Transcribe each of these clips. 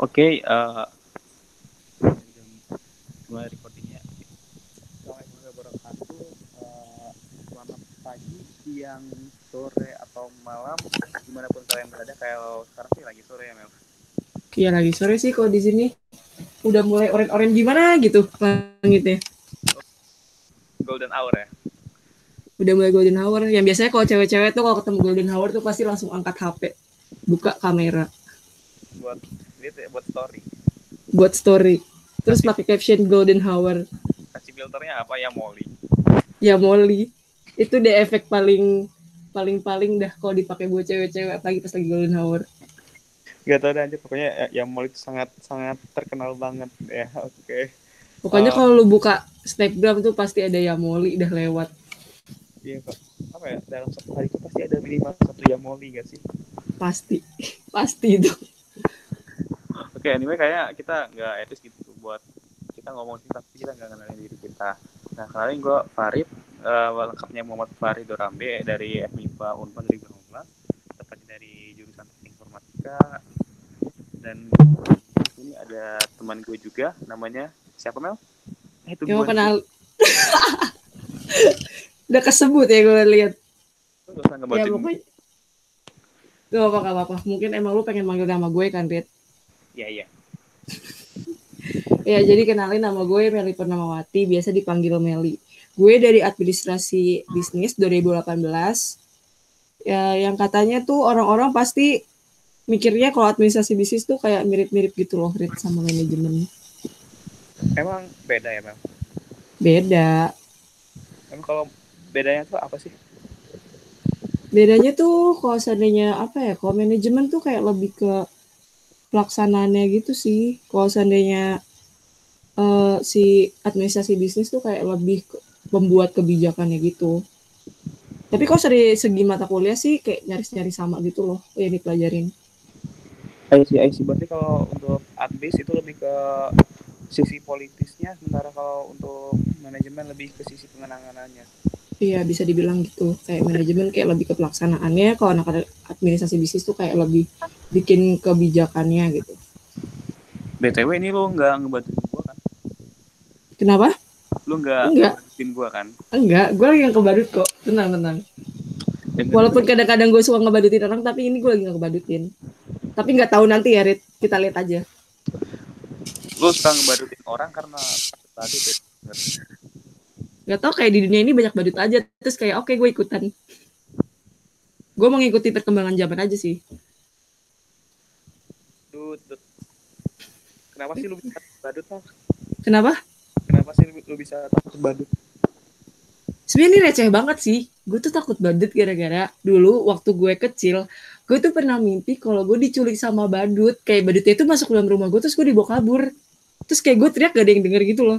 Oke, uh, mulai recordingnya. Assalamualaikum wabarakatuh. Uh, selamat pagi, siang, sore, atau malam, di mana pun kalian berada. Kayak sekarang sih lagi sore ya, Mel. Iya lagi sore sih kalau di sini. Udah mulai oren-oren gimana gitu langitnya. Golden hour ya. Udah mulai golden hour. Yang biasanya kalau cewek-cewek tuh kalau ketemu golden hour tuh pasti langsung angkat HP, buka kamera buat story. buat story. Terus pakai caption golden hour. Kasih filternya apa ya, Molly? Ya Molly. Itu deh efek paling paling paling dah kalau dipakai buat cewek-cewek apalagi pas lagi golden hour. Gak tau deh aja pokoknya ya, ya Molly itu sangat sangat terkenal banget ya. Oke. Pokoknya Oh. kalau lu buka Snapgram tuh pasti ada ya Molly udah lewat. Iya kok. Apa ya? Dalam satu hari itu pasti ada minimal satu ya Molly gak sih? Pasti. Pasti itu. Oke, anyway kayak kita nggak etis gitu buat kita ngomong sih tapi kita nggak kenalin diri kita. Nah, kenalin gue Farid, eh, lengkapnya Muhammad Farid Dorambe dari FMIPA Unpad 2016, tepatnya dari jurusan Informatika. Dan di sini ada teman gue juga, namanya siapa Mel? Eh, itu gue. kenal. udah kesebut ya gue lihat. Nggak usah Ya ngebatin. pokoknya. Gak apa gak apa Mungkin emang lu pengen manggil nama gue kan, Rit? Iya, iya. Ya, jadi kenalin nama gue Meli Purnamawati, biasa dipanggil Meli. Gue dari administrasi bisnis 2018. Ya, yang katanya tuh orang-orang pasti mikirnya kalau administrasi bisnis tuh kayak mirip-mirip gitu loh, Rit, sama manajemen. Emang beda ya Mel? Beda. Emang kalau bedanya tuh apa sih? Bedanya tuh kalau seandainya apa ya, kalau manajemen tuh kayak lebih ke pelaksanaannya gitu sih. Kalau seandainya eh, si administrasi bisnis tuh kayak lebih membuat kebijakannya gitu. Tapi kalau dari segi mata kuliah sih kayak nyaris-nyaris sama gitu loh yang dipelajarin. I see, I see. Berarti kalau untuk admis itu lebih ke sisi politisnya, sementara kalau untuk manajemen lebih ke sisi pengenanganannya. Iya bisa dibilang gitu. Kayak manajemen kayak lebih ke pelaksanaannya. Kalau anak administrasi bisnis tuh kayak lebih bikin kebijakannya gitu. BTW ini lu nggak ngebantuin gua kan? Kenapa? Lu nggak ngebantuin gua kan? Enggak, gue lagi yang kebadut kok. Tenang, tenang. Dan Walaupun kadang-kadang gue suka ngebadutin orang, tapi ini gue lagi gak ngebadutin. Tapi nggak tahu nanti ya, Rit. Kita lihat aja. lu suka ngebadutin orang karena tadi Gak tahu kayak di dunia ini banyak badut aja. Terus kayak oke gue ikutan. Gue mengikuti perkembangan zaman aja sih. Dut, dut. Kenapa sih lu bisa badut lah? Kenapa? Kenapa sih lu, lu bisa takut badut? Sebenarnya ini receh banget sih. Gue tuh takut badut gara-gara dulu waktu gue kecil, gue tuh pernah mimpi kalau gue diculik sama badut. Kayak badutnya itu masuk ke dalam rumah gue terus gue dibawa kabur. Terus kayak gue teriak gak ada yang denger gitu loh.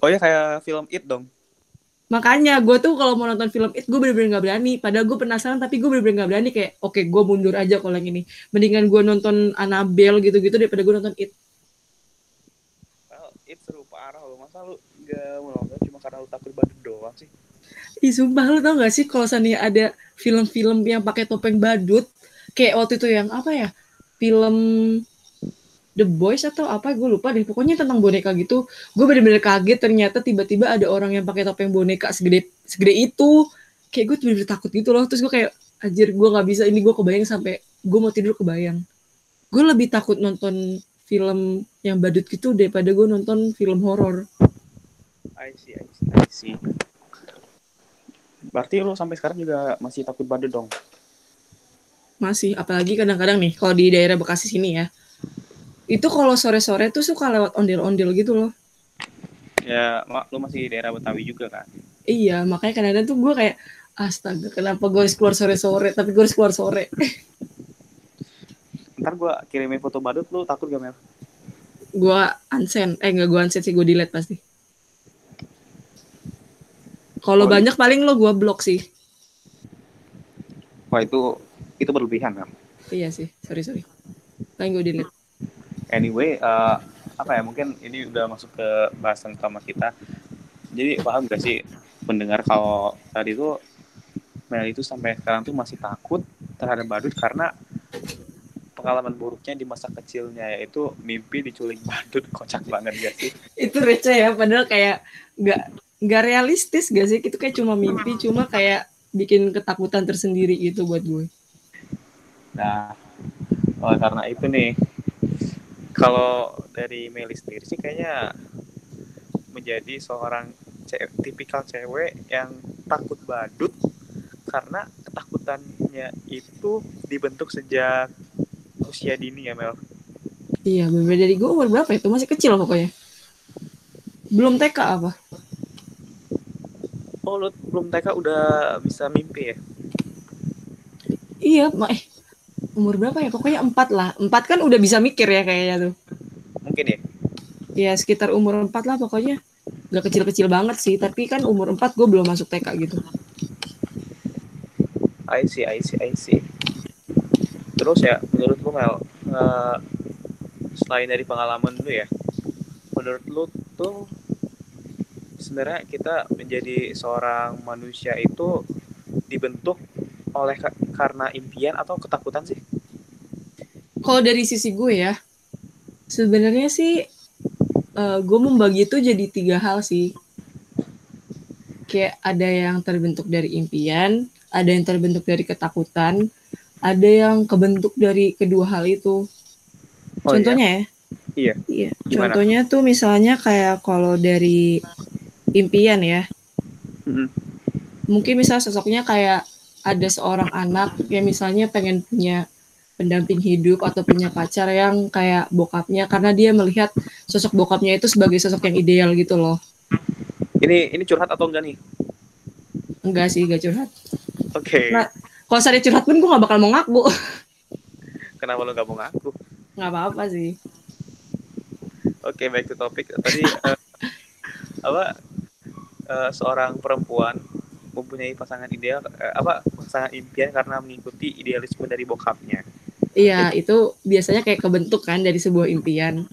Oh ya kayak film It dong. Makanya gue tuh kalau mau nonton film itu gue bener-bener gak berani. Padahal gue penasaran tapi gue bener-bener gak berani kayak oke gue mundur aja kalau yang ini. Mendingan gue nonton Annabelle gitu-gitu daripada gue nonton It. Well, It seru parah lu. Masa lu nggak mau nonton cuma karena lu takut badut doang sih? Ih sumpah lu tau gak sih kalau seandainya ada film-film yang pakai topeng badut. Kayak waktu itu yang apa ya. Film The Boys atau apa gue lupa deh. Pokoknya tentang boneka gitu. Gue bener-bener kaget ternyata tiba-tiba ada orang yang pakai topeng boneka segede segede itu. Kayak gue bener-bener takut gitu loh. Terus gue kayak anjir gue nggak bisa ini gue kebayang sampai gue mau tidur kebayang. Gue lebih takut nonton film yang badut gitu daripada gue nonton film horor. I see, I see, I see. Berarti lu sampai sekarang juga masih takut badut dong? Masih, apalagi kadang-kadang nih kalau di daerah Bekasi sini ya. Itu kalau sore-sore tuh suka lewat ondel-ondel gitu loh. Ya, lu masih di daerah Betawi juga kan? Iya, makanya kadang-kadang tuh gue kayak astaga kenapa gue harus keluar sore-sore tapi gue harus keluar sore. Ntar gua kirimin foto badut, lu takut gak, Mel? gue unsend, eh enggak gue unsend sih gue delete pasti. Kalau Oh, banyak paling lo gue blok sih. Wah, itu itu berlebihan, Mel. Iya sih, sorry sorry. Paling gue delete. Anyway, eh, apa ya, mungkin ini udah masuk ke bahasan utama kita. Jadi, paham gak sih pendengar kalau tadi tuh Mel itu sampai sekarang tuh masih takut terhadap badut karena pengalaman buruknya di masa kecilnya yaitu mimpi diculik badut kocak banget gak sih? Itu receh ya padahal kayak nggak nggak realistis gak sih? Itu kayak cuma mimpi cuma kayak bikin ketakutan tersendiri gitu buat gue. Nah oleh karena itu nih kalau dari Meli sendiri sih kayaknya menjadi seorang ce- tipikal cewek yang takut badut karena ketakutannya itu dibentuk sejak usia dini ya Mel. iya berbeda dari gue umur berapa itu masih kecil pokoknya belum TK apa Oh lu belum TK udah bisa mimpi ya? iya eh umur berapa ya? Pokoknya empat lah. Empat kan udah bisa mikir ya kayaknya tuh. Mungkin ya. ya sekitar umur empat lah pokoknya. Gak kecil-kecil banget sih tapi kan umur empat gue belum masuk TK gitu. I see, I see, I see. Terus ya, menurut lu Mel, eh, selain dari pengalaman lu ya, menurut lu tuh sebenarnya kita menjadi seorang manusia itu dibentuk oleh karena impian atau ketakutan sih? kalau dari sisi gue ya sebenarnya sih eh, gue membagi itu jadi tiga hal sih kayak ada yang terbentuk dari impian ada yang terbentuk dari ketakutan ada yang kebentuk dari kedua hal itu Oh, contohnya ya Iya. iya Gimana? contohnya tuh misalnya kayak kalau dari impian ya Mm-mm. mungkin misal sosoknya kayak ada seorang anak yang misalnya pengen punya pendamping hidup atau punya pacar yang kayak bokapnya karena dia melihat sosok bokapnya itu sebagai sosok yang ideal gitu loh. Ini ini curhat atau enggak nih? Enggak sih, gak curhat. Oke. Nah. Kalau saya curhat pun gue gak bakal mau ngaku. Kenapa lu gak mau ngaku? Gak apa-apa sih. Oke, back to topic. Tadi eh, apa eh, seorang perempuan mempunyai pasangan ideal eh, apa pasangan impian karena mengikuti idealisme dari bokapnya. Iya, itu biasanya kayak kebentuk kan dari sebuah impian.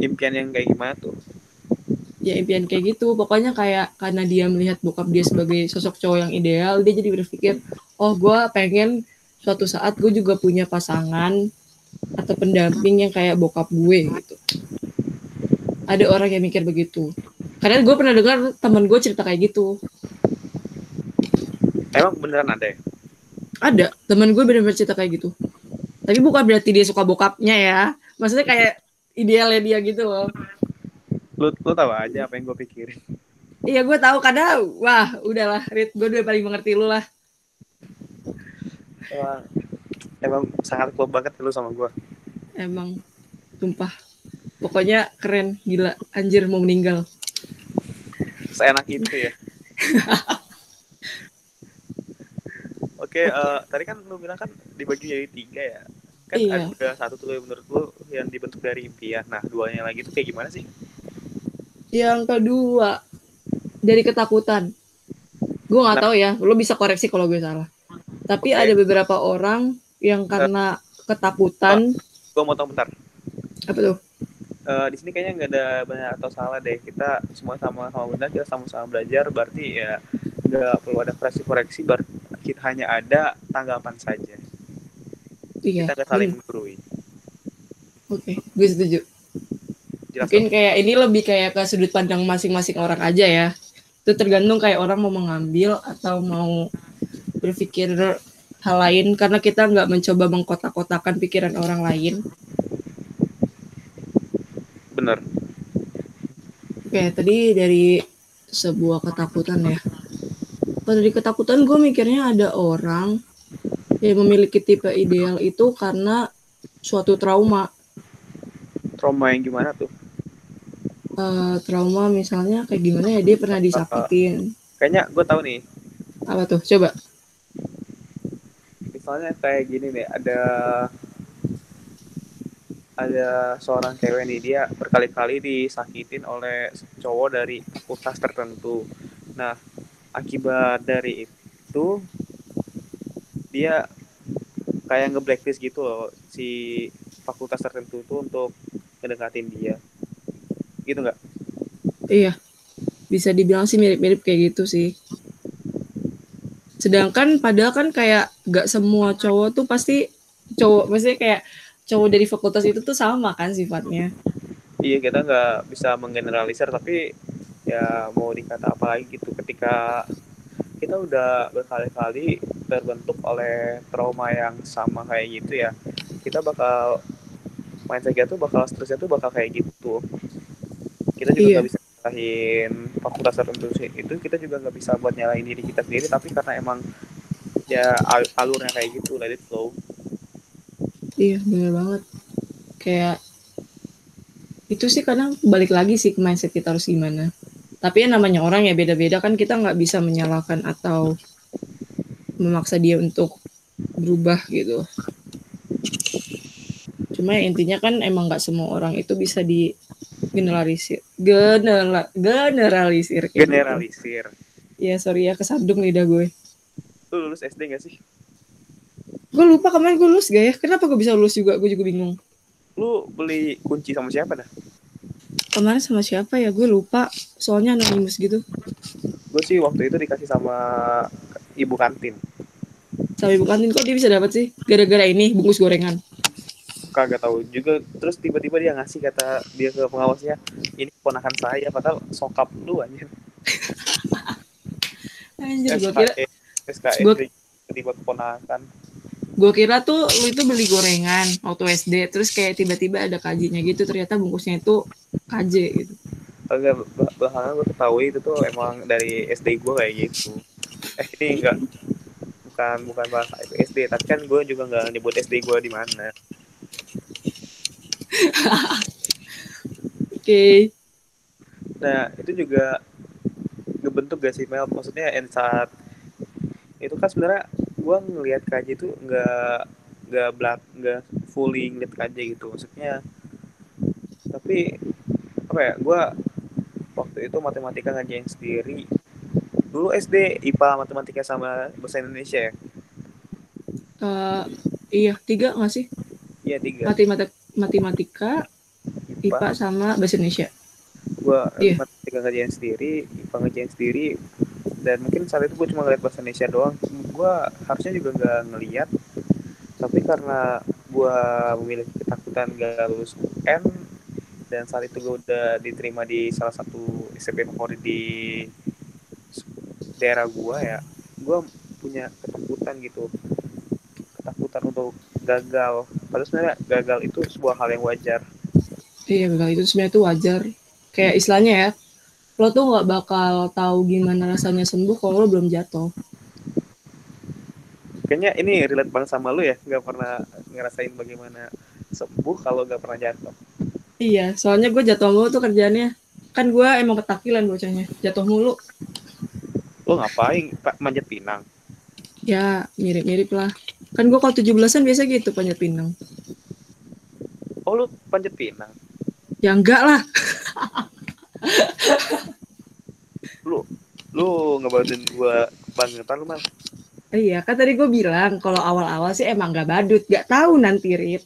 Impian yang kayak gimana tuh? Ya impian kayak gitu. Pokoknya kayak karena dia melihat bokap dia sebagai sosok cowok yang ideal, dia jadi berpikir, oh gue pengen suatu saat gue juga punya pasangan atau pendamping yang kayak bokap gue gitu. Ada orang yang mikir begitu. Karena gue pernah dengar teman gue cerita kayak gitu. Emang beneran ada ya? Ada teman gue benar-benar cerita kayak gitu. Tapi bukan berarti dia suka bokapnya ya. Maksudnya kayak idealnya dia gitu loh. Lu lu tahu aja apa yang gue pikirin. Iya gue tahu karena wah udahlah Rit gue udah paling mengerti lu lah. Emang emang sangat klop banget lu sama gue. Emang sumpah. Pokoknya keren, gila, anjir mau meninggal. Seenak itu ya. Oke, eh, tadi kan lu bilang kan dibagi jadi tiga ya. Kan Iya. ada udah satu tuh menurut lu yang dibentuk dari impian. Nah, duanya lagi tuh kayak gimana sih? Yang kedua dari ketakutan. Gue nggak Nah. tahu ya, lo bisa koreksi kalau gue salah. Tapi Oke. ada beberapa orang yang karena ketakutan Gue mau tahu bentar. apa tuh? Eh, di sini kayaknya nggak ada benar atau salah deh. Kita semua sama-sama benar, kita sama-sama belajar. Berarti ya nggak perlu ada koreksi-koreksi. Ber kita hanya ada tanggapan saja. Iya. Kita nggak saling hmm, menggurui. Oke, gue setuju. Jelas Mungkin kayak ini lebih kayak ke sudut pandang masing-masing orang aja ya. Itu tergantung kayak orang mau mengambil atau mau berpikir hal lain karena kita nggak mencoba mengkotak-kotakan pikiran orang lain. bener. Oke, tadi dari sebuah ketakutan ya. Kalau dari ketakutan gue mikirnya ada orang yang memiliki tipe ideal itu karena suatu trauma. Trauma yang gimana tuh? Eh, trauma misalnya kayak gimana ya dia pernah disakitin. Kayaknya gue tahu nih. Apa tuh? Coba. misalnya kayak gini nih ada ada seorang cewek nih dia berkali-kali disakitin oleh cowok dari fakultas tertentu nah akibat dari itu dia kayak nge-blacklist gitu loh si fakultas tertentu itu untuk ngedekatin dia gitu nggak Iya. Bisa dibilang sih mirip-mirip kayak gitu sih. sedangkan padahal kan kayak gak semua cowok tuh pasti cowok maksudnya kayak cowok dari fakultas itu tuh sama kan sifatnya iya kita nggak bisa menggeneralisir tapi ya mau dikata apa lagi gitu ketika kita udah berkali-kali terbentuk oleh trauma yang sama kayak gitu ya kita bakal mindset kita tuh bakal stresnya tuh bakal kayak gitu. Kita juga Iya. nggak bisa nyalahin fakultas tertentu sih itu kita juga nggak bisa buat nyalahin diri kita sendiri tapi karena emang ya al- alurnya kayak gitu let it flow. Iya bener banget. Kayak itu sih kadang balik lagi sih ke mindset kita harus gimana tapi ya namanya orang ya beda-beda. Kan kita nggak bisa menyalahkan atau memaksa dia untuk berubah gitu. Cuma ya intinya kan emang nggak semua orang itu bisa di generalisir genera, generalisir gitu. generalisir. Ya sorry ya kesandung lidah gue. Lu lulus SD gak sih? Gue lupa kemarin gue lulus gak ya? Kenapa gue bisa lulus juga? Gue juga bingung. Lu beli kunci sama siapa dah kemarin sama siapa ya? Gue lupa. Soalnya anonimus gitu. Gue sih waktu itu dikasih sama ibu kantin. Sama ibu kantin kok dia bisa dapat sih? Gara-gara ini bungkus gorengan. Kagak tahu juga. Terus tiba-tiba dia ngasih kata dia ke pengawasnya ini ponakan saya padahal sokap lu aja anjir gue kira SKE SKE Gua- tiba keponakan. Gue kira tuh lu itu beli gorengan waktu SD terus kayak tiba-tiba ada kajinya gitu ternyata bungkusnya itu KJ gitu. Kagak bah- belakangan gue ketahui itu tuh emang dari SD gue kayak gitu. Eh ini enggak bukan bukan bahasa itu SD tapi kan gue juga nggak nyebut SD gue di mana. Oke. Nah, itu juga ngebentuk gak sih Mel? Maksudnya yang saat itu kan sebenarnya gua ngelihat KJ itu nggak nggak belak nggak fully ngeliat KJ gitu maksudnya. Tapi apa ya gua waktu itu matematika ngajain sendiri. Dulu SD IPA matematika sama bahasa Indonesia ya? Eh, iya tiga nggak sih? Iya tiga. Matematika matematika IPA sama bahasa Indonesia. Gue Iya. matematika ngerjain sendiri IPA ngerjain sendiri dan mungkin saat itu gue cuma ngeliat bahasa Indonesia doang. Gue harusnya juga nggak ngeliat tapi karena gue memiliki ketakutan gak lulus UN dan saat itu gue udah diterima di salah satu SMP favorit di daerah gue ya. Gue punya ketakutan gitu. Ketakutan untuk gagal. Padahal sebenarnya gagal itu sebuah hal yang wajar. Iya gagal itu sebenarnya itu wajar. Kayak istilahnya ya lo tuh nggak bakal tahu gimana rasanya sembuh kalau lo belum jatuh. Kayaknya ini relate banget sama lu ya nggak pernah ngerasain bagaimana sembuh kalau nggak pernah jatuh iya soalnya gue jatuh mulu tuh kerjaannya. Kan gue emang ketakilan bocahnya jatuh mulu. Lo ngapain? Pak manjat pinang. Ya mirip-mirip lah. Kan gue kalau 17-an biasa gitu panjat pinang. Oh lu panjat pinang? Ya enggak lah. Lu lu ngebantuin gua kebangetan lu mal iya kan tadi gue bilang kalau awal-awal sih emang gak badut gak tahu nanti Rit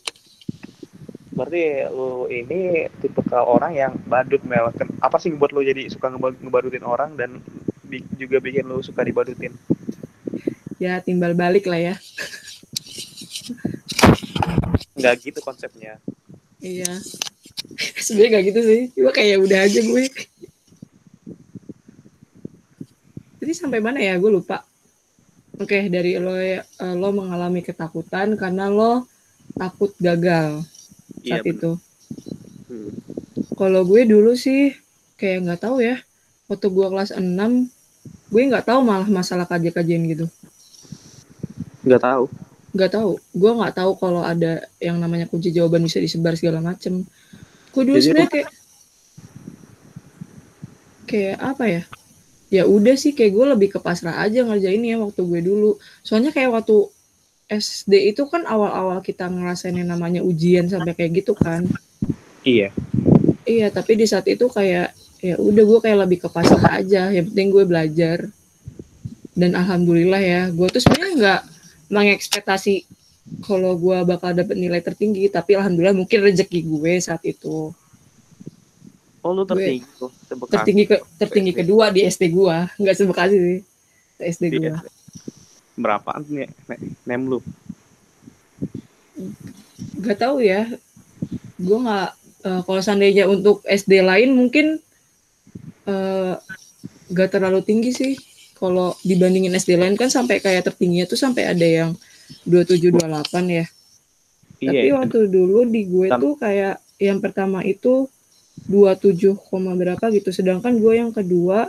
berarti lu ini tipe ke orang yang badut mel. Apa sih buat lu jadi suka ngeba- ngebadutin orang dan bi- juga bikin lu suka dibadutin? Ya timbal balik lah ya. Nggak gitu konsepnya. Iya. Sebenarnya gak gitu sih. Gue kayak udah aja gue. Jadi sampai mana ya? Gue lupa. Oke dari lo ya, eh, lo mengalami ketakutan karena lo takut gagal saat bener. itu. Hmm. kalau gue dulu sih kayak nggak tahu ya waktu gue kelas 6 gue nggak tahu malah masalah kajian-kajian gitu. Nggak tahu. Nggak tahu. Gue nggak tahu kalau ada yang namanya kunci jawaban bisa disebar segala macem. Gue dulu sebenarnya kayak kayak apa ya? Ya udah sih kayak gue lebih ke pasrah aja ngerjain ya waktu gue dulu. Soalnya kayak waktu SD itu kan awal-awal kita ngerasain yang namanya ujian sampai kayak gitu kan? Iya. Iya tapi di saat itu kayak ya udah gue kayak lebih ke pasrah aja yang penting gue belajar. Dan alhamdulillah ya gue tuh sebenarnya nggak mengekspektasi kalau gue bakal dapet nilai tertinggi tapi alhamdulillah mungkin rezeki gue saat itu. Oh lu tertinggi sebekasi tertinggi ke tertinggi kedua di SD gue nggak sebekasi sih SD gue Iya. Berapaan nih nem lu Gak tahu ya. Gue nggak uh, kalau seandainya untuk SD lain mungkin uh, gak terlalu tinggi sih. Kalau dibandingin SD lain kan sampai kayak tertingginya tuh sampai ada yang 27 28 ya. Iya, Tapi waktu dulu di gue tuh kayak yang pertama itu 27, berapa gitu. Sedangkan gue yang kedua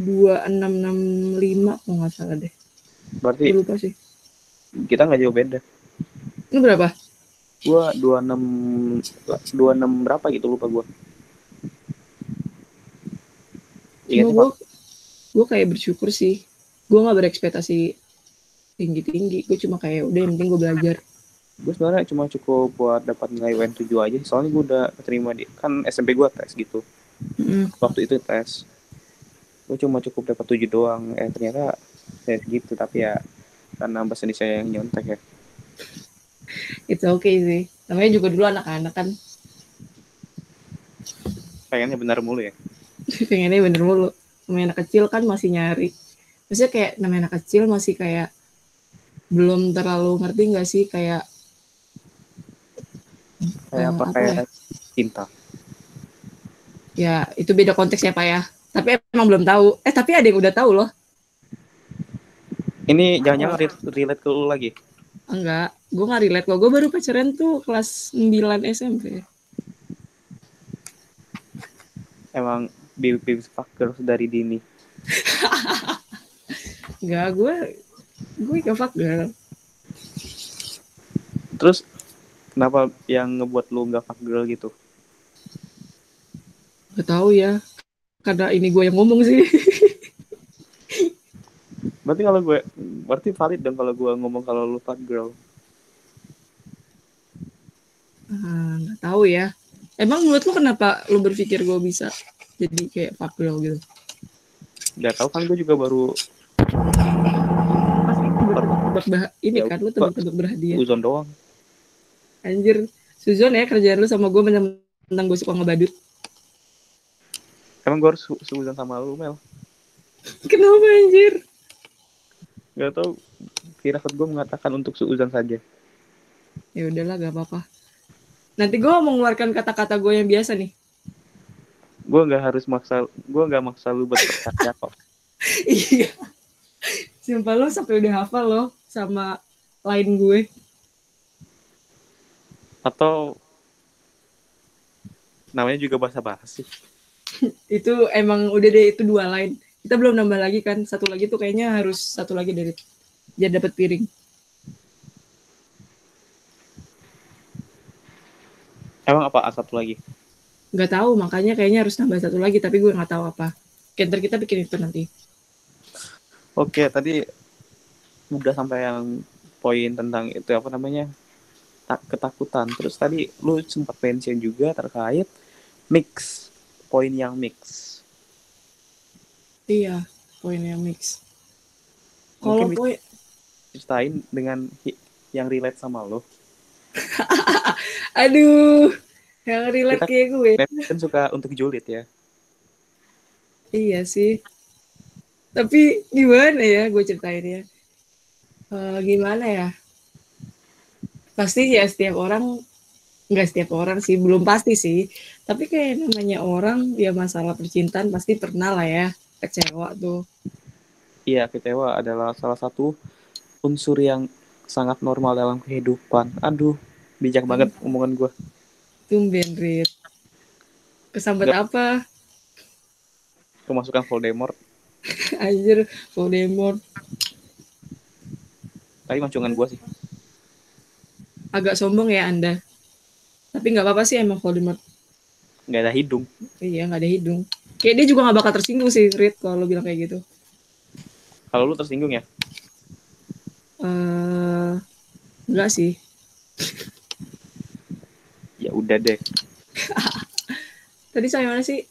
2665 kalau nggak salah deh. Berarti lupa sih. Kita nggak jauh beda. Lu berapa? Gua 26 26 berapa gitu lupa gua. Iya, gua, gua kayak bersyukur sih. Gua nggak berekspektasi tinggi-tinggi. Gue cuma kayak udah yang penting gue belajar. Gue sebenarnya cuma cukup buat dapat nilai UN 7 aja. Soalnya gue udah terima di kan SMP gue tes gitu. Mm. Waktu itu tes. Gue cuma cukup dapat 7 doang. Eh ternyata ya gitu tapi ya karena bahasa Indonesia yang nyontek ya It's okay sih. Namanya juga dulu anak-anak kan. Pengennya benar mulu ya? Pengennya bener mulu. Namanya anak kecil kan masih nyari. Maksudnya kayak namanya anak kecil masih kayak belum terlalu ngerti nggak sih kayak kayak apa, apa kayak ya? cinta. Ya, itu beda konteks ya, Pak ya. Tapi emang belum tahu. Eh, tapi ada yang udah tahu loh. Ini jangan-jangan relate ke lu lagi. Enggak, gue gak relate kok. Gue baru pacaran tuh kelas 9 SMP. Emang baby fucker dari dini. Enggak, gue gue gak fuck girl. Terus kenapa yang ngebuat lu gak fuck girl gitu? Gak tau ya. Karena ini gue yang ngomong sih. Berarti kalau gue berarti valid dong kalau gue ngomong kalau lu fat girl. Ah, nggak uh, tahu ya. Emang menurut lu kenapa lu berpikir gue bisa jadi kayak fat girl gitu? Gak tahu kan gue juga baru bah ini ya, kan lu tebak-tebak berhadiah. Uzon doang. Anjir, Suzon ya kerjaan lu sama gue tentang gue suka ngebadut. Emang gue harus su suzon sama lu, Mel? Kenapa anjir? Gak tau firasat gue mengatakan untuk suuzan saja. Ya udahlah gak apa-apa. Nanti gue mengeluarkan kata-kata gue yang biasa nih. Gue gak harus maksa, gue gak maksa lu buat berkata kok. iya. Sumpah lo sampai udah hafal lo sama lain gue. Atau namanya juga bahasa bahasa sih. itu emang udah deh itu dua lain kita belum nambah lagi kan. Satu lagi tuh kayaknya harus satu lagi dari biar dapat piring. Emang apa satu lagi? Nggak tahu makanya kayaknya harus nambah satu lagi tapi gue nggak tahu apa. Kenter kita bikin itu nanti. Oke tadi udah sampai yang poin tentang itu apa namanya tak ketakutan. Terus tadi lu sempat pensiun juga terkait mix poin yang mix Iya, poinnya mix. Kalau poin ceritain dengan yang relate sama lo. Aduh, yang relate Kita, kayak gue. Kan suka untuk julid ya. Iya sih. Tapi gimana ya gue ceritain ya. Uh, gimana ya? Pasti ya setiap orang nggak setiap orang sih belum pasti sih tapi kayak namanya orang ya masalah percintaan pasti pernah lah ya kecewa tuh. Iya, kecewa adalah salah satu unsur yang sangat normal dalam kehidupan. Aduh, bijak hmm. banget omongan gue. Tumben, Rit. Kesambet Gak. apa? Kemasukan Voldemort. Anjir, Voldemort. Tapi mancungan gue sih. Agak sombong ya Anda. Tapi nggak apa-apa sih emang Voldemort. Nggak ada hidung. Iya, nggak ada hidung kayak dia juga gak bakal tersinggung sih Rit kalau lo bilang kayak gitu. Kalau lu tersinggung ya? Uh, enggak sih. Ya udah deh. Tadi saya mana sih?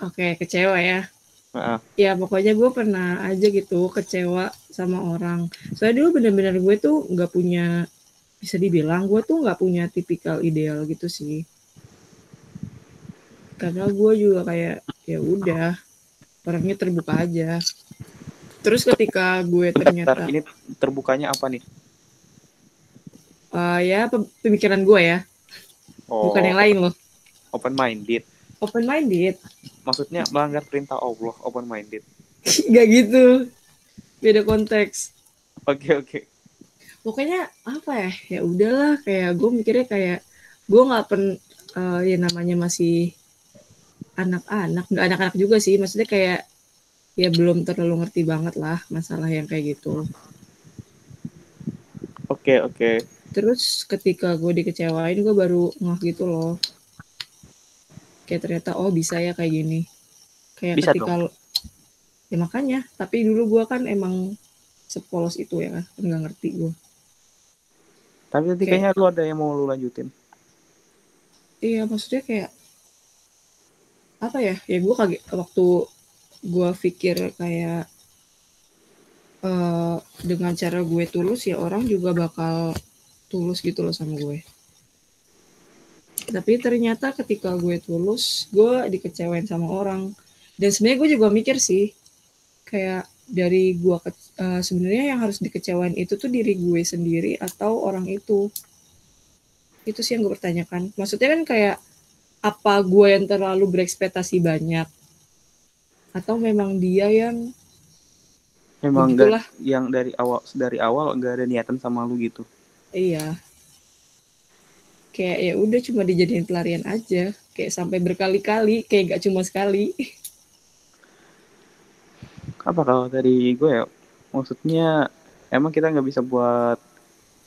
Oke kecewa ya. Uh-uh. ya pokoknya gue pernah aja gitu kecewa sama orang. Soalnya dulu bener-bener gue tuh nggak punya bisa dibilang gue tuh nggak punya tipikal ideal gitu sih. Karena gue juga kayak ya udah orangnya terbuka aja Terus ketika gue Bentar, ternyata ini terbukanya apa nih? eh, ya pe- pemikiran gue ya, Oh, bukan yang lain loh. open minded. Open minded. Maksudnya melanggar perintah Allah, open minded. Gak gitu. Beda konteks. Oke, oke. Pokoknya apa ya? Ya udahlah kayak gue mikirnya kayak gue nggak pen eh, ya namanya masih anak-anak, nggak anak-anak juga sih. Maksudnya kayak ya belum terlalu ngerti banget lah masalah yang kayak gitu. Oke, oke. Terus ketika gue dikecewain gue baru ngeh gitu loh. Kayak ternyata oh bisa ya kayak gini. Kayak Bisa ketika lo- ya makanya. Tapi dulu gue kan emang sepolos itu ya kan, nggak ngerti gue. Tapi nanti Oke. kayaknya lu ada yang mau lu lanjutin. Iya maksudnya kayak apa ya? Ya gue kaget waktu gue pikir kayak eh dengan cara gue tulus ya orang juga bakal tulus gitu loh sama gue. Tapi ternyata ketika gue tulus, gue dikecewain sama orang. Dan sebenarnya gue juga mikir sih, kayak dari gue ke- eh, sebenarnya yang harus dikecewain itu tuh diri gue sendiri atau orang itu. Itu sih yang gue pertanyakan. Maksudnya kan kayak apa gue yang terlalu berekspektasi banyak? Atau memang dia yang Memang nggak yang dari awal dari awal nggak ada niatan sama lu gitu. iya. Kayak ya udah cuma dijadiin pelarian aja. Kayak sampai berkali-kali kayak gak cuma sekali. Apa kalau dari gue ya? Maksudnya emang kita nggak bisa buat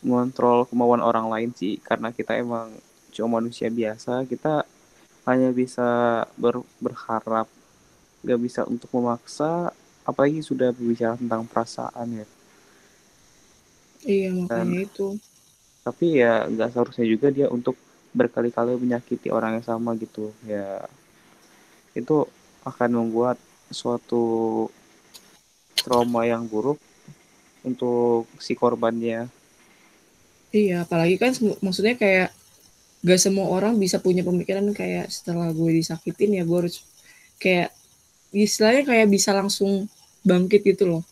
ngontrol kemauan orang lain sih karena kita emang cuma manusia biasa. Kita hanya bisa ber- berharap nggak bisa untuk memaksa apalagi sudah berbicara tentang perasaan ya. Iya makanya itu. tapi ya nggak seharusnya juga dia untuk berkali-kali menyakiti orang yang sama gitu. Ya itu akan membuat suatu trauma yang buruk untuk si korbannya. Iya apalagi kan maksudnya kayak gak semua orang bisa punya pemikiran kayak setelah gue disakitin ya gue harus kayak istilahnya kayak bisa langsung bangkit gitu loh.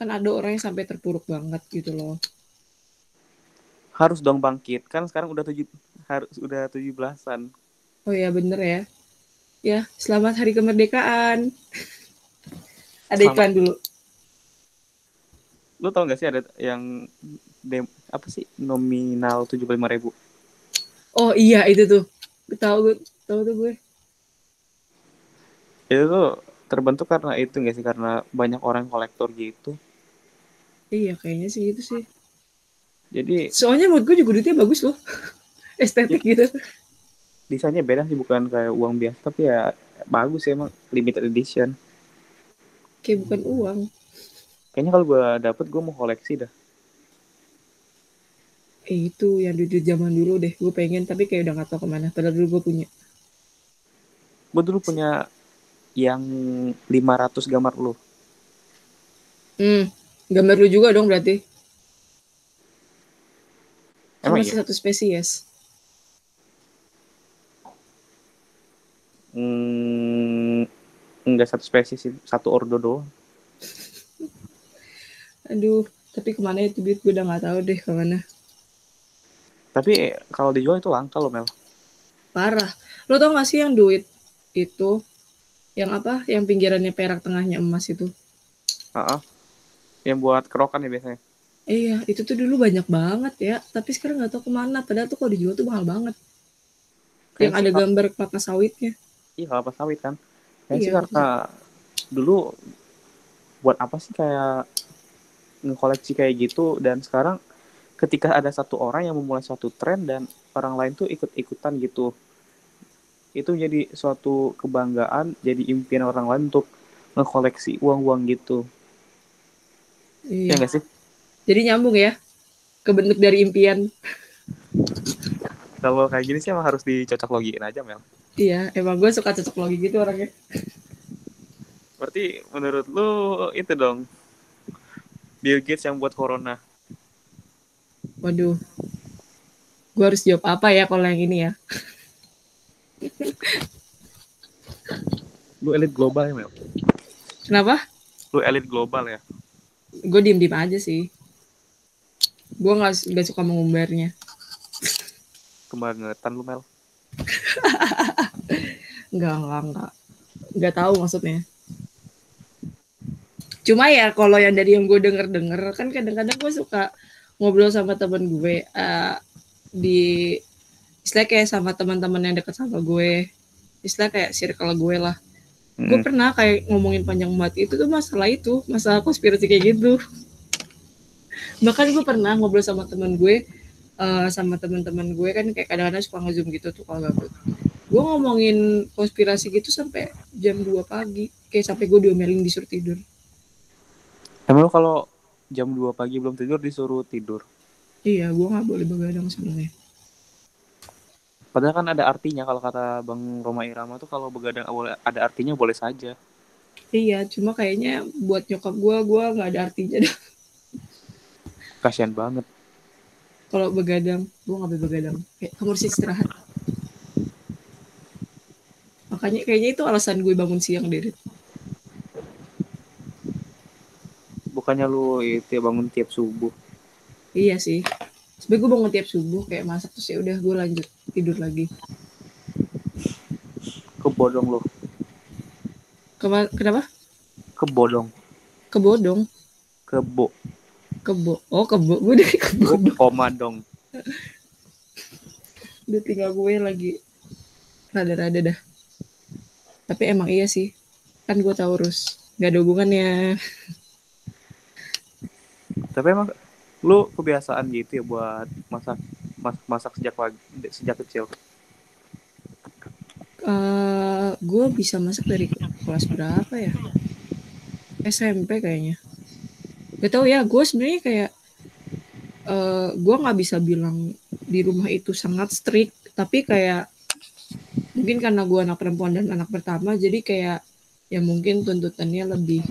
Kan ada orang yang sampai terpuruk banget gitu loh. Harus dong bangkit. Kan sekarang udah tujuh harus udah tujuh belasan. Oh ya bener ya. Ya selamat hari kemerdekaan. Ada Selamat. iklan dulu. Lu tau gak sih ada yang dem apa sih? Nominal tujuh puluh lima ribu oh iya itu tuh. Tahu gue tahu tuh gue. Itu tuh terbentuk karena itu gak sih? Karena banyak orang kolektor gitu. Iya kayaknya sih gitu sih. Jadi soalnya menurut gue juga duitnya bagus loh. Estetik gitu. Desainnya beda sih bukan kayak uang biasa tapi ya bagus ya emang limited edition. Kayak bukan uang. Kayaknya kalau gue dapet gue mau koleksi dah eh itu yang duit zaman dulu deh gue pengen tapi kayak udah gak tau ke mana. Padahal dulu gue punya. Gue dulu punya yang 500 gambar lu. Hmm gambar lu juga dong berarti? Emang masih iya? satu spesies. Hmm, enggak satu spesies satu ordo doang. Aduh tapi ke mana itu duit gue udah gak tahu deh ke mana tapi kalau dijual itu langka loh Mel. Parah. Lo tau gak sih yang duit itu? Yang apa? Yang pinggirannya perak tengahnya emas itu? Heeh. yang buat kerokan ya biasanya. Iya itu tuh dulu banyak banget ya. Tapi sekarang nggak tahu ke mana. Padahal tuh kalau dijual tuh mahal banget. Yang Kayaknya ada sih, gambar kelapa sawitnya. Iya kelapa sawit kan. Sih Iya, karena dulu buat apa sih kayak ngekoleksi kayak gitu? Dan sekarang ketika ada satu orang yang memulai suatu tren dan orang lain tuh ikut-ikutan gitu. Itu jadi suatu kebanggaan jadi impian orang lain untuk ngekoleksi uang-uang gitu. Iya. Ya nggak sih? Jadi nyambung ya kebentuk dari impian. Kalau kayak gini sih emang harus dicocok logiin aja Mel. Iya emang gue suka cocok logi gitu orangnya. Berarti menurut lu itu dong Bill Gates yang buat corona waduh. Gue harus jawab apa ya kalau yang ini ya? Lu elit global ya Mel? Kenapa? Lu elit global ya? Gue diem diem aja sih. Gue nggak nggak suka mengumbarnya kebangetan lu Mel. Nggak nggak nggak. Nggak tahu maksudnya. Cuma ya kalau yang dari yang gue denger denger kan kadang-kadang gue suka ngobrol sama temen gue uh, di istilah kayak sama teman-teman yang dekat sama gue. Istilah kayak circle gue lah. Gue Hmm. pernah kayak ngomongin panjang banget itu tuh masalah itu masalah konspirasi kayak gitu. Bahkan gue pernah ngobrol sama teman gue eh, sama teman-teman gue kan kayak kadang-kadang suka ngezoom gitu tuh kalau gabut gue ngomongin konspirasi gitu sampai jam 2 pagi kayak sampai gue diomelin disuruh tidur. Emang lu kalau jam 2 pagi belum tidur disuruh tidur. Iya gue nggak boleh begadang sebenarnya. Padahal kan ada artinya kalau kata Bang Roma Irama tuh kalau begadang boleh ada artinya boleh saja. Iya cuma kayaknya buat nyokap gue gue nggak ada artinya dah. Kasihan banget. Kalau begadang gue nggak boleh begadang. Kayak kamu harus istirahat. Makanya kayaknya itu alasan gue bangun siang deh bukannya lu itu ya bangun tiap subuh Iya sih. Sebenernya gue bangun tiap subuh kayak masak terus ya udah gue lanjut tidur lagi. kebodong lu Kema kenapa? kebodong Kebodong. kebo Kebo. Oh kebo. Gue dari kebo. Gue koma dong Udah tinggal gue lagi rada-rada dah. Tapi emang iya sih. Kan gue Taurus. Gak ada hubungannya. tapi emang lu kebiasaan gitu ya buat masak masak, masak sejak pagi sejak kecil Eh gue bisa masak dari kelas berapa ya? SMP kayaknya. Gak tau ya. Gue sebenarnya kayak eh gue nggak bisa bilang di rumah itu sangat strict. Tapi kayak mungkin karena gue anak perempuan dan anak pertama, jadi kayak ya mungkin tuntutannya lebih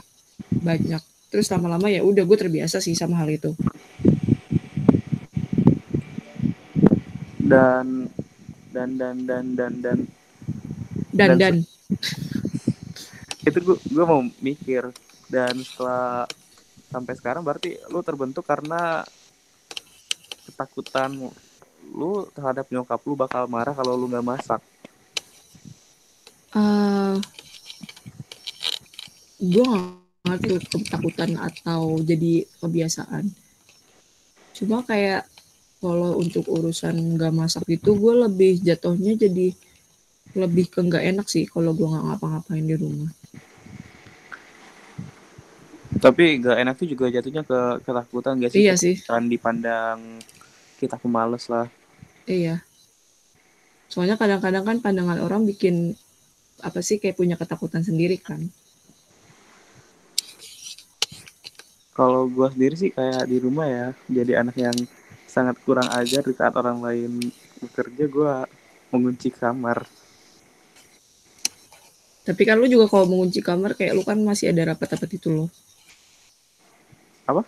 banyak. Terus lama-lama ya udah gue terbiasa sih sama hal itu. dan dan dan dan dan dan. Dan Dan dan. Itu gue gue mau mikir dan setelah sampai sekarang berarti lu terbentuk karena ketakutan lu terhadap nyokap lu bakal marah kalau lu nggak masak. Eh gue gak ngerti itu ketakutan atau jadi kebiasaan. Cuma kayak kalau untuk urusan nggak masak itu gue lebih jatuhnya jadi lebih ke nggak enak sih kalau gue nggak ngapa-ngapain di rumah. tapi nggak enak tuh juga jatuhnya ke ketakutan gak sih Iya sih, kan dipandang kita pemalas lah iya. Soalnya kadang-kadang kan pandangan orang bikin apa sih kayak punya ketakutan sendiri kan. Kalau gue sendiri sih kayak di rumah ya jadi anak yang sangat kurang ajar di saat orang lain bekerja gue mengunci kamar Tapi kan lu juga kalau mengunci kamar kayak lu kan masih ada rapat-rapat itu loh. Apa?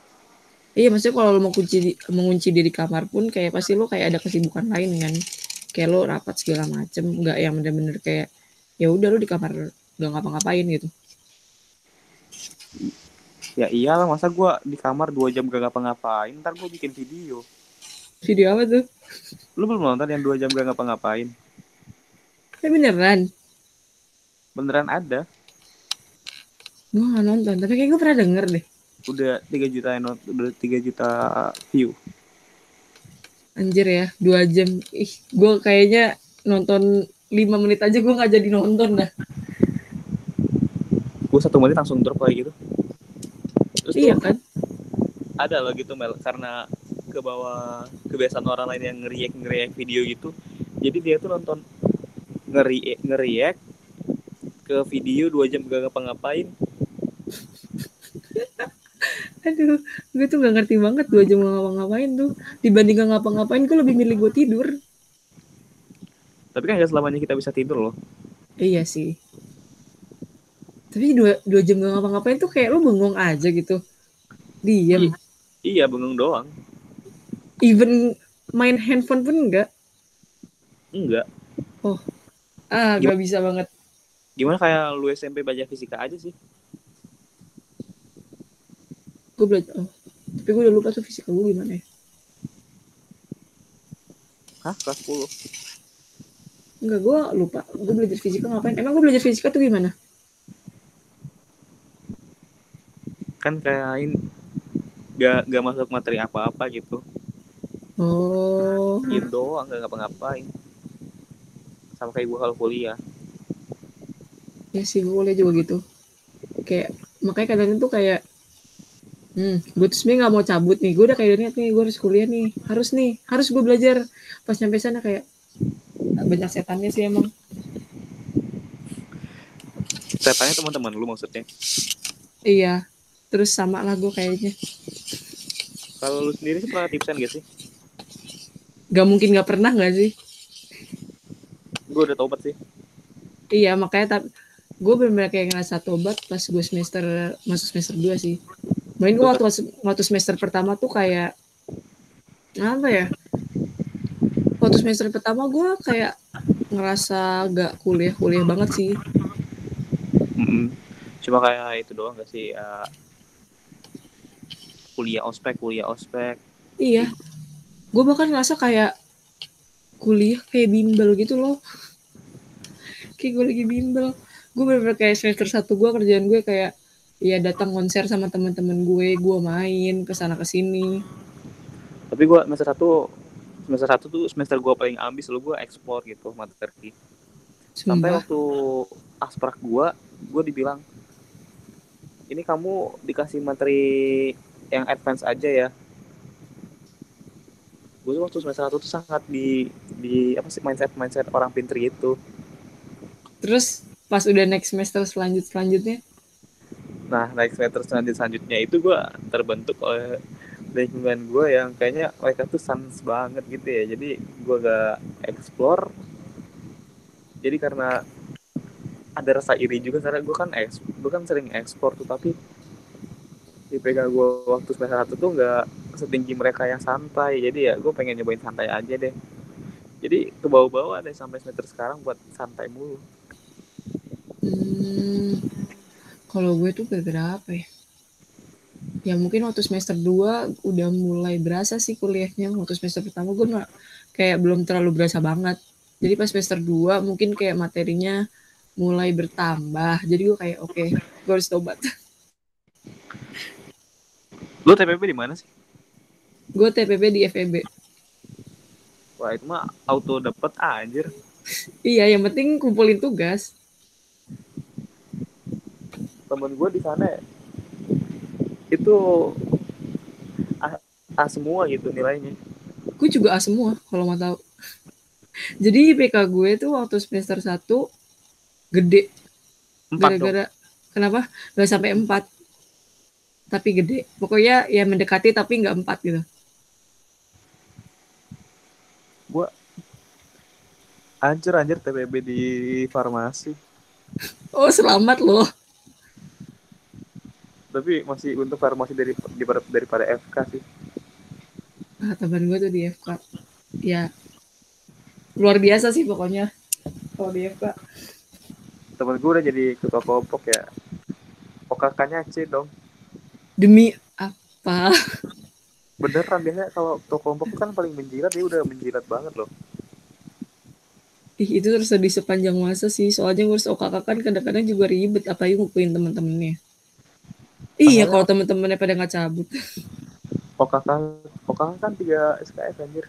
Iya maksudnya kalau lu mau kunci di, mengunci diri kamar pun kayak pasti lu kayak ada kesibukan lain kan. Kayak lu rapat segala macem, nggak yang bener-bener kayak ya udah lu di kamar gak ngapa-ngapain gitu. Ya iyalah masa gue di kamar dua jam gak ngapa-ngapain ntar gue bikin video Video apa tuh? lu belum nonton yang dua jam gak ngapa-ngapain Eh beneran? beneran ada Gue gak nonton, tapi kayak gue pernah denger deh. udah 3 juta udah 3 juta view Anjir ya, dua jam. Ih, gue kayaknya nonton 5 menit aja gue gak jadi nonton dah. gue satu menit langsung drop kayak gitu terus Iya kan? ada loh gitu Mel karena ke bawah kebiasaan orang lain yang ngeriak ngeriak video gitu jadi dia tuh nonton ngeri ngeriak ke video dua jam gak ngapa-ngapain Aduh, gue tuh gak ngerti banget dua jam gak ngapa-ngapain tuh. Dibanding gak ngapa-ngapain, gue lebih milih gue tidur. tapi kan gak selamanya kita bisa tidur loh Iya sih. Tapi dua, dua jam gak ngapa-ngapain tuh kayak lu bengong aja gitu. Diam. iya bengong doang Even main handphone pun enggak. enggak Ah, gak bisa banget. gimana kayak lu SMP baca fisika aja sih gue belajar oh. tapi gue udah lupa tuh fisika gue gimana ya Hah? Kelas 10? enggak gue lupa gue belajar fisika ngapain emang gue belajar fisika tuh gimana Kan kayak ini gak, gak masuk materi apa-apa gitu. oh Gitu doang, gak ngapa-ngapain. Sama kayak gue kalau kuliah. ya sih gue kuliah juga gitu kayak makanya kadang tuh kayak hmm gue tuh sebenarnya nggak mau cabut nih gue udah kayak niat nih gue harus kuliah nih harus nih harus gue belajar pas nyampe sana kayak banyak setannya sih emang Saya tanya teman-teman lu maksudnya. iya terus sama lah gue kayaknya Kalau lu sendiri sih pernah tipsan gak sih? gak mungkin gak pernah gak sih Gue udah tobat sih. iya makanya tapi gue bener-bener kayak ngerasa tobat pas gue semester masuk semester 2 sih main gue waktu waktu semester pertama tuh kayak apa ya waktu semester pertama gue kayak ngerasa gak kuliah kuliah banget sih. Cuma kayak itu doang gak sih? eh, kuliah ospek, kuliah ospek. iya gue bahkan ngerasa kayak kuliah kayak bimbel gitu loh kayak gue lagi bimbel gue bener-bener kayak semester satu gue kerjaan gue kayak ya datang konser sama teman-teman gue gue main ke sana ke sini Tapi gue semester satu semester satu tuh semester gue paling ambis lu gue explore gitu materi. Sampai Sumpah. waktu asprak gue, gue dibilang ini kamu dikasih materi yang advance aja ya. Gue waktu semester satu tuh sangat di di apa sih mindset mindset orang pinter gitu. Terus pas udah next semester selanjut selanjutnya, Nah, naik semester selanjut selanjutnya itu gue terbentuk oleh lingkungan gue yang kayaknya mereka tuh sans banget gitu ya. Jadi gue gak explore. Jadi karena ada rasa iri juga karena gue kan eks, gue kan sering ekspor tuh tapi IPK gue waktu semester satu tuh nggak setinggi mereka yang santai jadi ya gue pengen nyobain santai aja deh jadi ke bawah-bawah deh sampai semester sekarang buat santai mulu hmm, kalau gue tuh gara-gara apa ya? Ya mungkin waktu semester 2 udah mulai berasa sih kuliahnya. Waktu semester pertama gue nggak kayak belum terlalu berasa banget. Jadi pas semester 2 mungkin kayak materinya mulai bertambah. Jadi gue kayak oke, gue harus tobat. lu TPP di mana sih? Gue TPP di FEB. wah itu mah auto dapet anjir. Iya, yang penting kumpulin tugas. temen gue di sana itu A, A semua gitu nilainya. Gue juga A semua kalau mau tahu. Jadi IPK gue tuh waktu semester 1 gede. Gara-gara kenapa? Nggak sampai empat tapi gede. Pokoknya ya mendekati tapi nggak empat gitu. Gue anjir anjir TPB di farmasi. Oh selamat loh. Tapi masih untuk farmasi dari daripada, daripada FK sih. Ah, teman gue tuh di FK ya luar biasa sih pokoknya kalau di FK temen gue udah jadi ketua kelompok ya. OKK-nya C dong demi apa? Beneran biasanya kalau ketua kelompok tuh kan paling menjilat dia udah menjilat banget loh. Ih, itu terus di sepanjang masa sih soalnya ngurus OKK kan kadang-kadang juga ribet apalagi ngumpulin teman-temannya iya Padahal- kalau teman-temannya pada nggak cabut. OKK OKK kan 3 SKS anjir.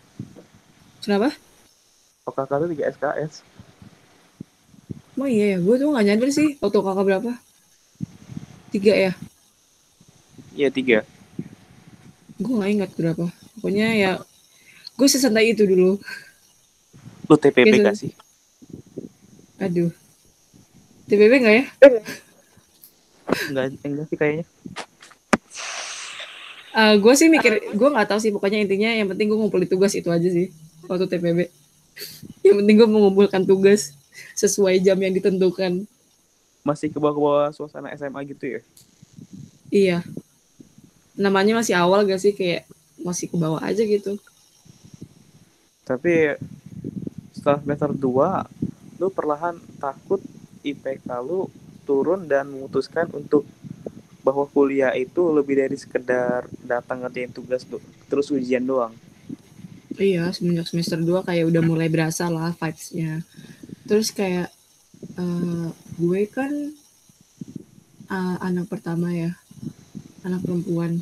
Kenapa? OKK tuh 3 SKS Oh iya ya, gue tuh gak nyadar sih waktu kakak berapa? Tiga ya? Iya tiga Gue gak ingat berapa. Pokoknya ya, gue sesantai itu dulu. lu TPP gak sih Aduh. TPP gak ya? enggak enggak sih kayaknya Ah, gue sih mikir, gue gak tahu sih. Pokoknya intinya yang penting gue ngumpulin tugas itu aja sih. Waktu TPB. yang penting gue mengumpulkan tugas sesuai jam yang ditentukan. masih ke bawah-bawah suasana SMA gitu ya Iya. Namanya masih awal gak sih? Kayak masih ke bawah aja gitu. tapi setelah semester 2 lu perlahan takut IPK lu turun dan memutuskan untuk bahwa kuliah itu lebih dari sekedar datang ngerjain tugas terus ujian doang. Iya, semenjak semester 2 kayak udah mulai berasa lah vibes-nya. Terus kayak uh, gue kan uh, anak pertama ya, anak perempuan.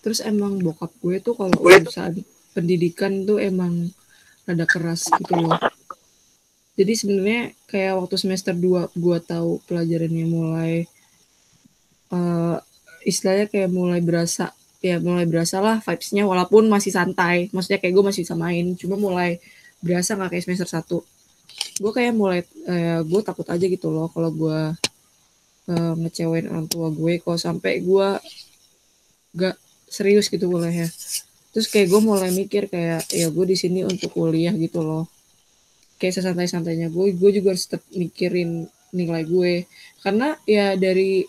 Terus emang bokap gue tuh kalau urusan pendidikan tuh emang rada keras gitu loh. Jadi sebenarnya kayak waktu semester 2 gue tahu pelajarannya mulai uh, istilahnya kayak mulai berasa ya mulai berasa lah vibesnya walaupun masih santai maksudnya kayak gue masih bisa main cuma mulai berasa nggak kayak semester satu gue kayak mulai eh, gue takut aja gitu loh kalau gue uh, ngecewain orang tua gue kalau sampai gue gak serius gitu boleh ya terus kayak gue mulai mikir kayak ya gue di sini untuk kuliah gitu loh kayak sesantai-santainya gue gue juga harus tetap mikirin nilai gue karena ya dari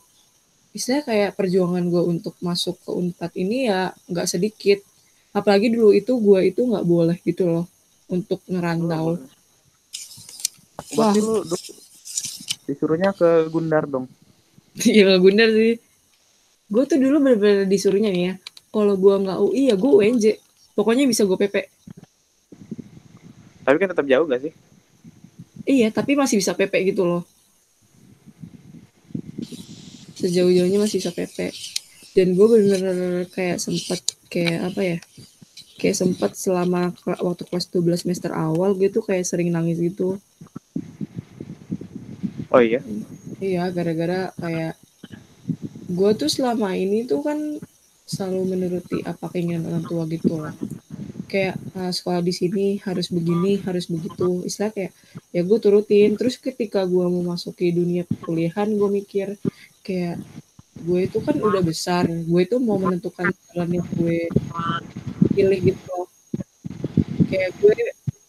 istilahnya kayak perjuangan gue untuk masuk ke Unpad ini ya nggak sedikit. Apalagi dulu itu gue itu nggak boleh gitu loh untuk ngerantau. Wah, lu disuruhnya ke Gundar dong. Iya Gundar sih. Gue tuh dulu bener-bener disuruhnya nih ya. Kalau gue nggak UI ya gue UNJ. Pokoknya bisa gue PP. Tapi kan tetap jauh gak sih? Iya, tapi masih bisa PP gitu loh sejauh-jauhnya masih bisa PP dan gue bener-bener kayak sempat kayak apa ya kayak sempat selama waktu kelas 12 semester awal gitu kayak sering nangis gitu oh iya iya gara-gara kayak gue tuh selama ini tuh kan selalu menuruti apa keinginan orang tua gitu lah kayak uh, sekolah di sini harus begini harus begitu. Istilah kayak ya gue turutin. Terus ketika gue mau masuki dunia perkuliahan gue mikir kayak gue itu kan udah besar. Gue itu mau menentukan jalan yang gue pilih gitu kayak gue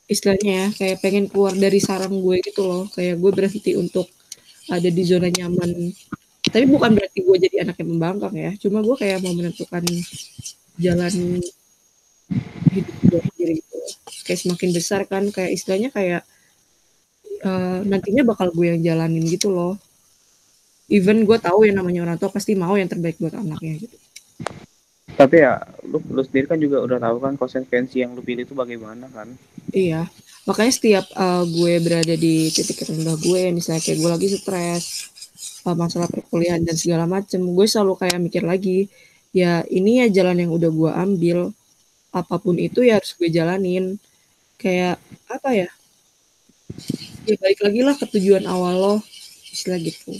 istilahnya ya kayak pengen keluar dari sarang gue gitu loh. Kayak gue berhenti untuk ada di zona nyaman tapi bukan berarti gue jadi anak yang membangkang ya. Cuma gue kayak mau menentukan jalan hidup gue sendiri gitu. Kayak semakin besar kan kayak istilahnya kayak uh, nantinya bakal gue yang jalanin gitu loh. Even gue tahu yang namanya orang tua pasti mau yang terbaik buat anaknya gitu. Tapi ya lu lu sendiri kan juga udah tahu kan konsekuensi yang lu pilih itu bagaimana kan? Iya. Makanya setiap uh, gue berada di titik rendah gue misalnya kayak gue lagi stres masalah perkuliahan dan segala macem. Gue selalu kayak mikir lagi ya ini ya jalan yang udah gue ambil. Apa pun itu ya harus gue jalanin. Kayak apa ya? Ya balik lagi lah ke tujuan awal lo istilah gitu.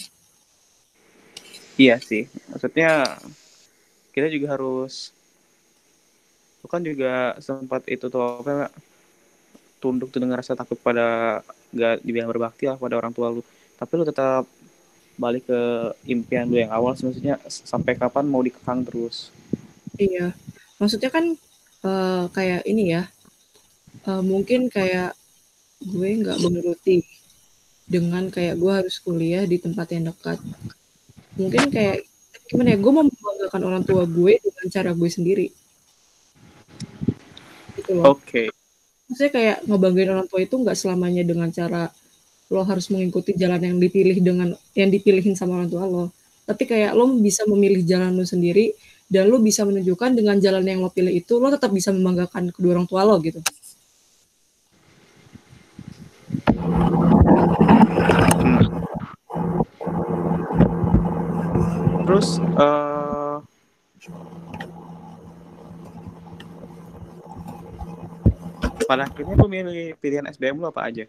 Iya sih, maksudnya kita juga harus, lu kan juga sempat itu tuh apa tunduk tuh dengan rasa takut pada gak dibilang berbakti lah pada orang tua lu, tapi lu tetap balik ke impian lu yang awal, maksudnya sampai kapan mau dikekang terus? Iya, maksudnya kan uh, kayak ini ya, uh, mungkin kayak gue nggak menuruti dengan kayak gue harus kuliah di tempat yang dekat mungkin kayak gimana ya gue mau membanggakan orang tua gue dengan cara gue sendiri gitu loh oke okay. maksudnya kayak ngebanggain orang tua itu nggak selamanya dengan cara lo harus mengikuti jalan yang dipilih dengan yang dipilihin sama orang tua lo. Tapi kayak lo bisa memilih jalan lo sendiri dan lo bisa menunjukkan dengan jalan yang lo pilih itu lo tetap bisa membanggakan kedua orang tua lo gitu. Terus uh, pada akhirnya lu milih pilihan SBM lu apa aja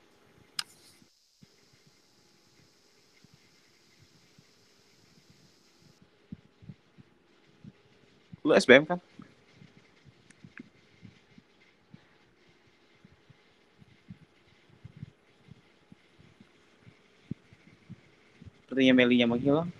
lu SBM kan? Sepertinya Melinya menghilang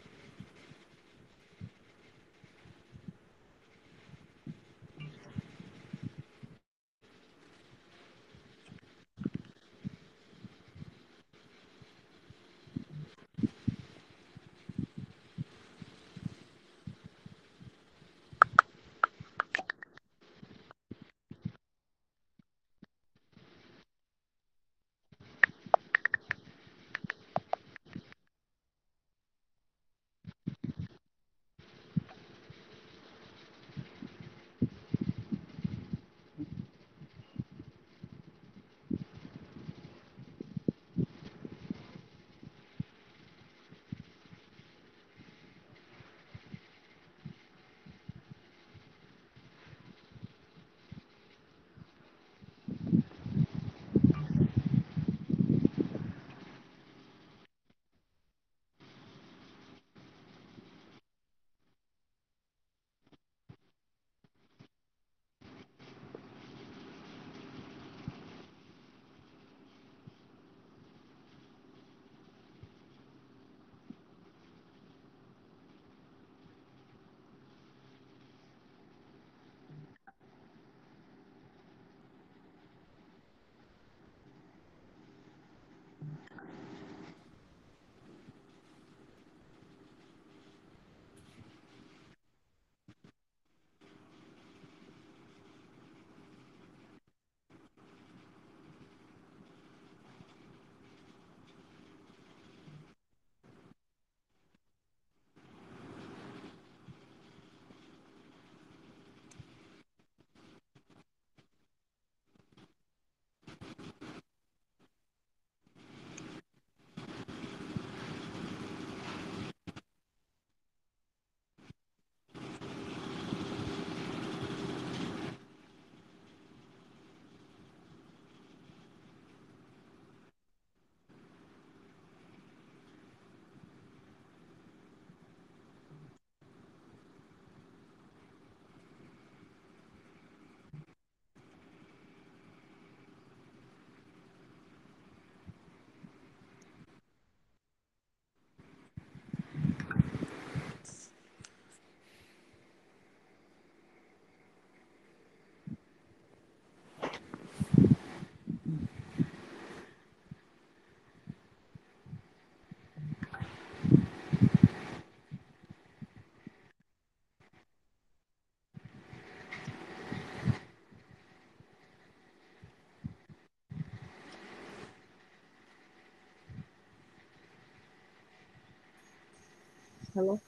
halo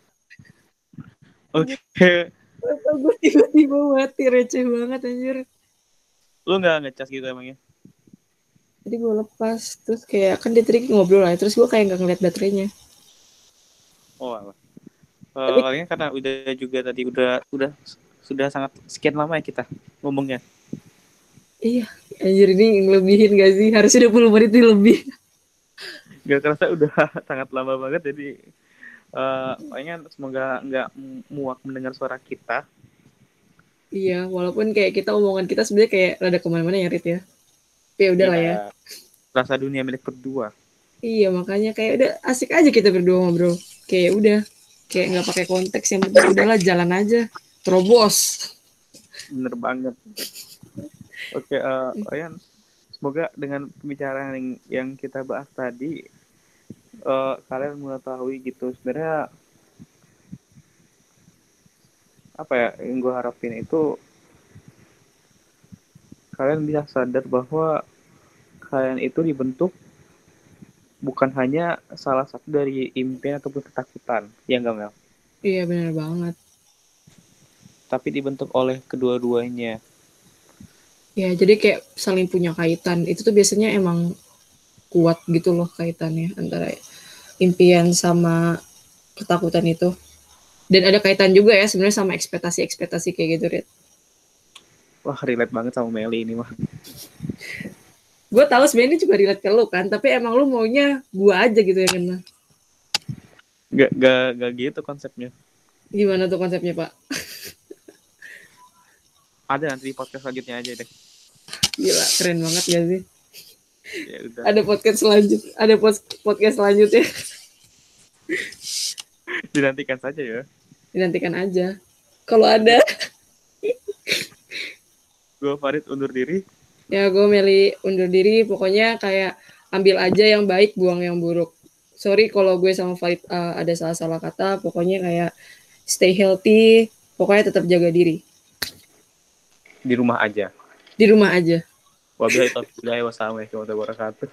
Oke, Atau gue tiba-tiba mati receh banget anjir lu nggak ngecas gitu emangnya? jadi gue lepas terus kayak kan dia tadi ngobrol lah terus gue kayak nggak ngeliat baterainya Oh, alah. Eh, Tapi- karena udah juga tadi udah udah sudah sangat sekian lama ya kita ngomongnya. iya anjir ini ngelebihin gak sih harusnya 20 menit lebih Gak kerasa udah sangat lama banget jadi pokoknya semoga nggak muak mendengar suara kita. iya walaupun kayak kita omongan kita sebenarnya kayak rada ke mana-mana ya Rit ya Tapi ya udah lah ya Rasa dunia milik berdua. iya makanya kayak udah asik aja kita berdua ngobrol kayak udah kayak nggak pakai konteks yang penting udahlah jalan aja terobos Bener banget. Oke, eh kalian semoga dengan pembicaraan yang, yang kita bahas tadi eh kalian mengetahui gitu. Sebenarnya apa ya yang gue harapin itu kalian bisa sadar bahwa kalian itu dibentuk bukan hanya salah satu dari impian ataupun ketakutan. Ya enggak Mel? Iya benar banget. Tapi dibentuk oleh kedua-duanya. Ya jadi kayak saling punya kaitan. Itu tuh biasanya emang kuat gitu loh kaitannya antara impian sama ketakutan itu. Dan ada kaitan juga ya sebenarnya sama ekspektasi-ekspektasi kayak gitu Rit. wah relate banget sama Meli ini mah. Gue tahu sebenarnya ini juga relate ke lu kan tapi emang lu maunya gue aja gitu ya kan gak, gak, gak gitu konsepnya. Gimana tuh konsepnya pak? Ada nanti di podcast selanjutnya aja deh. Gila keren banget gak sih ya udah. Ada podcast selanjut ada pos- podcast selanjutnya. Dinantikan saja ya. Dinantikan aja. Kalau ada. Gue Farid undur diri. Ya gue Meli undur diri. Pokoknya kayak ambil aja yang baik buang yang buruk. Sorry kalau gue sama Farid uh, ada salah-salah kata. Pokoknya kayak stay healthy. Pokoknya tetap jaga diri. Di rumah aja. Di rumah aja wabillahi taufiq warahmatullahi wabarakatuh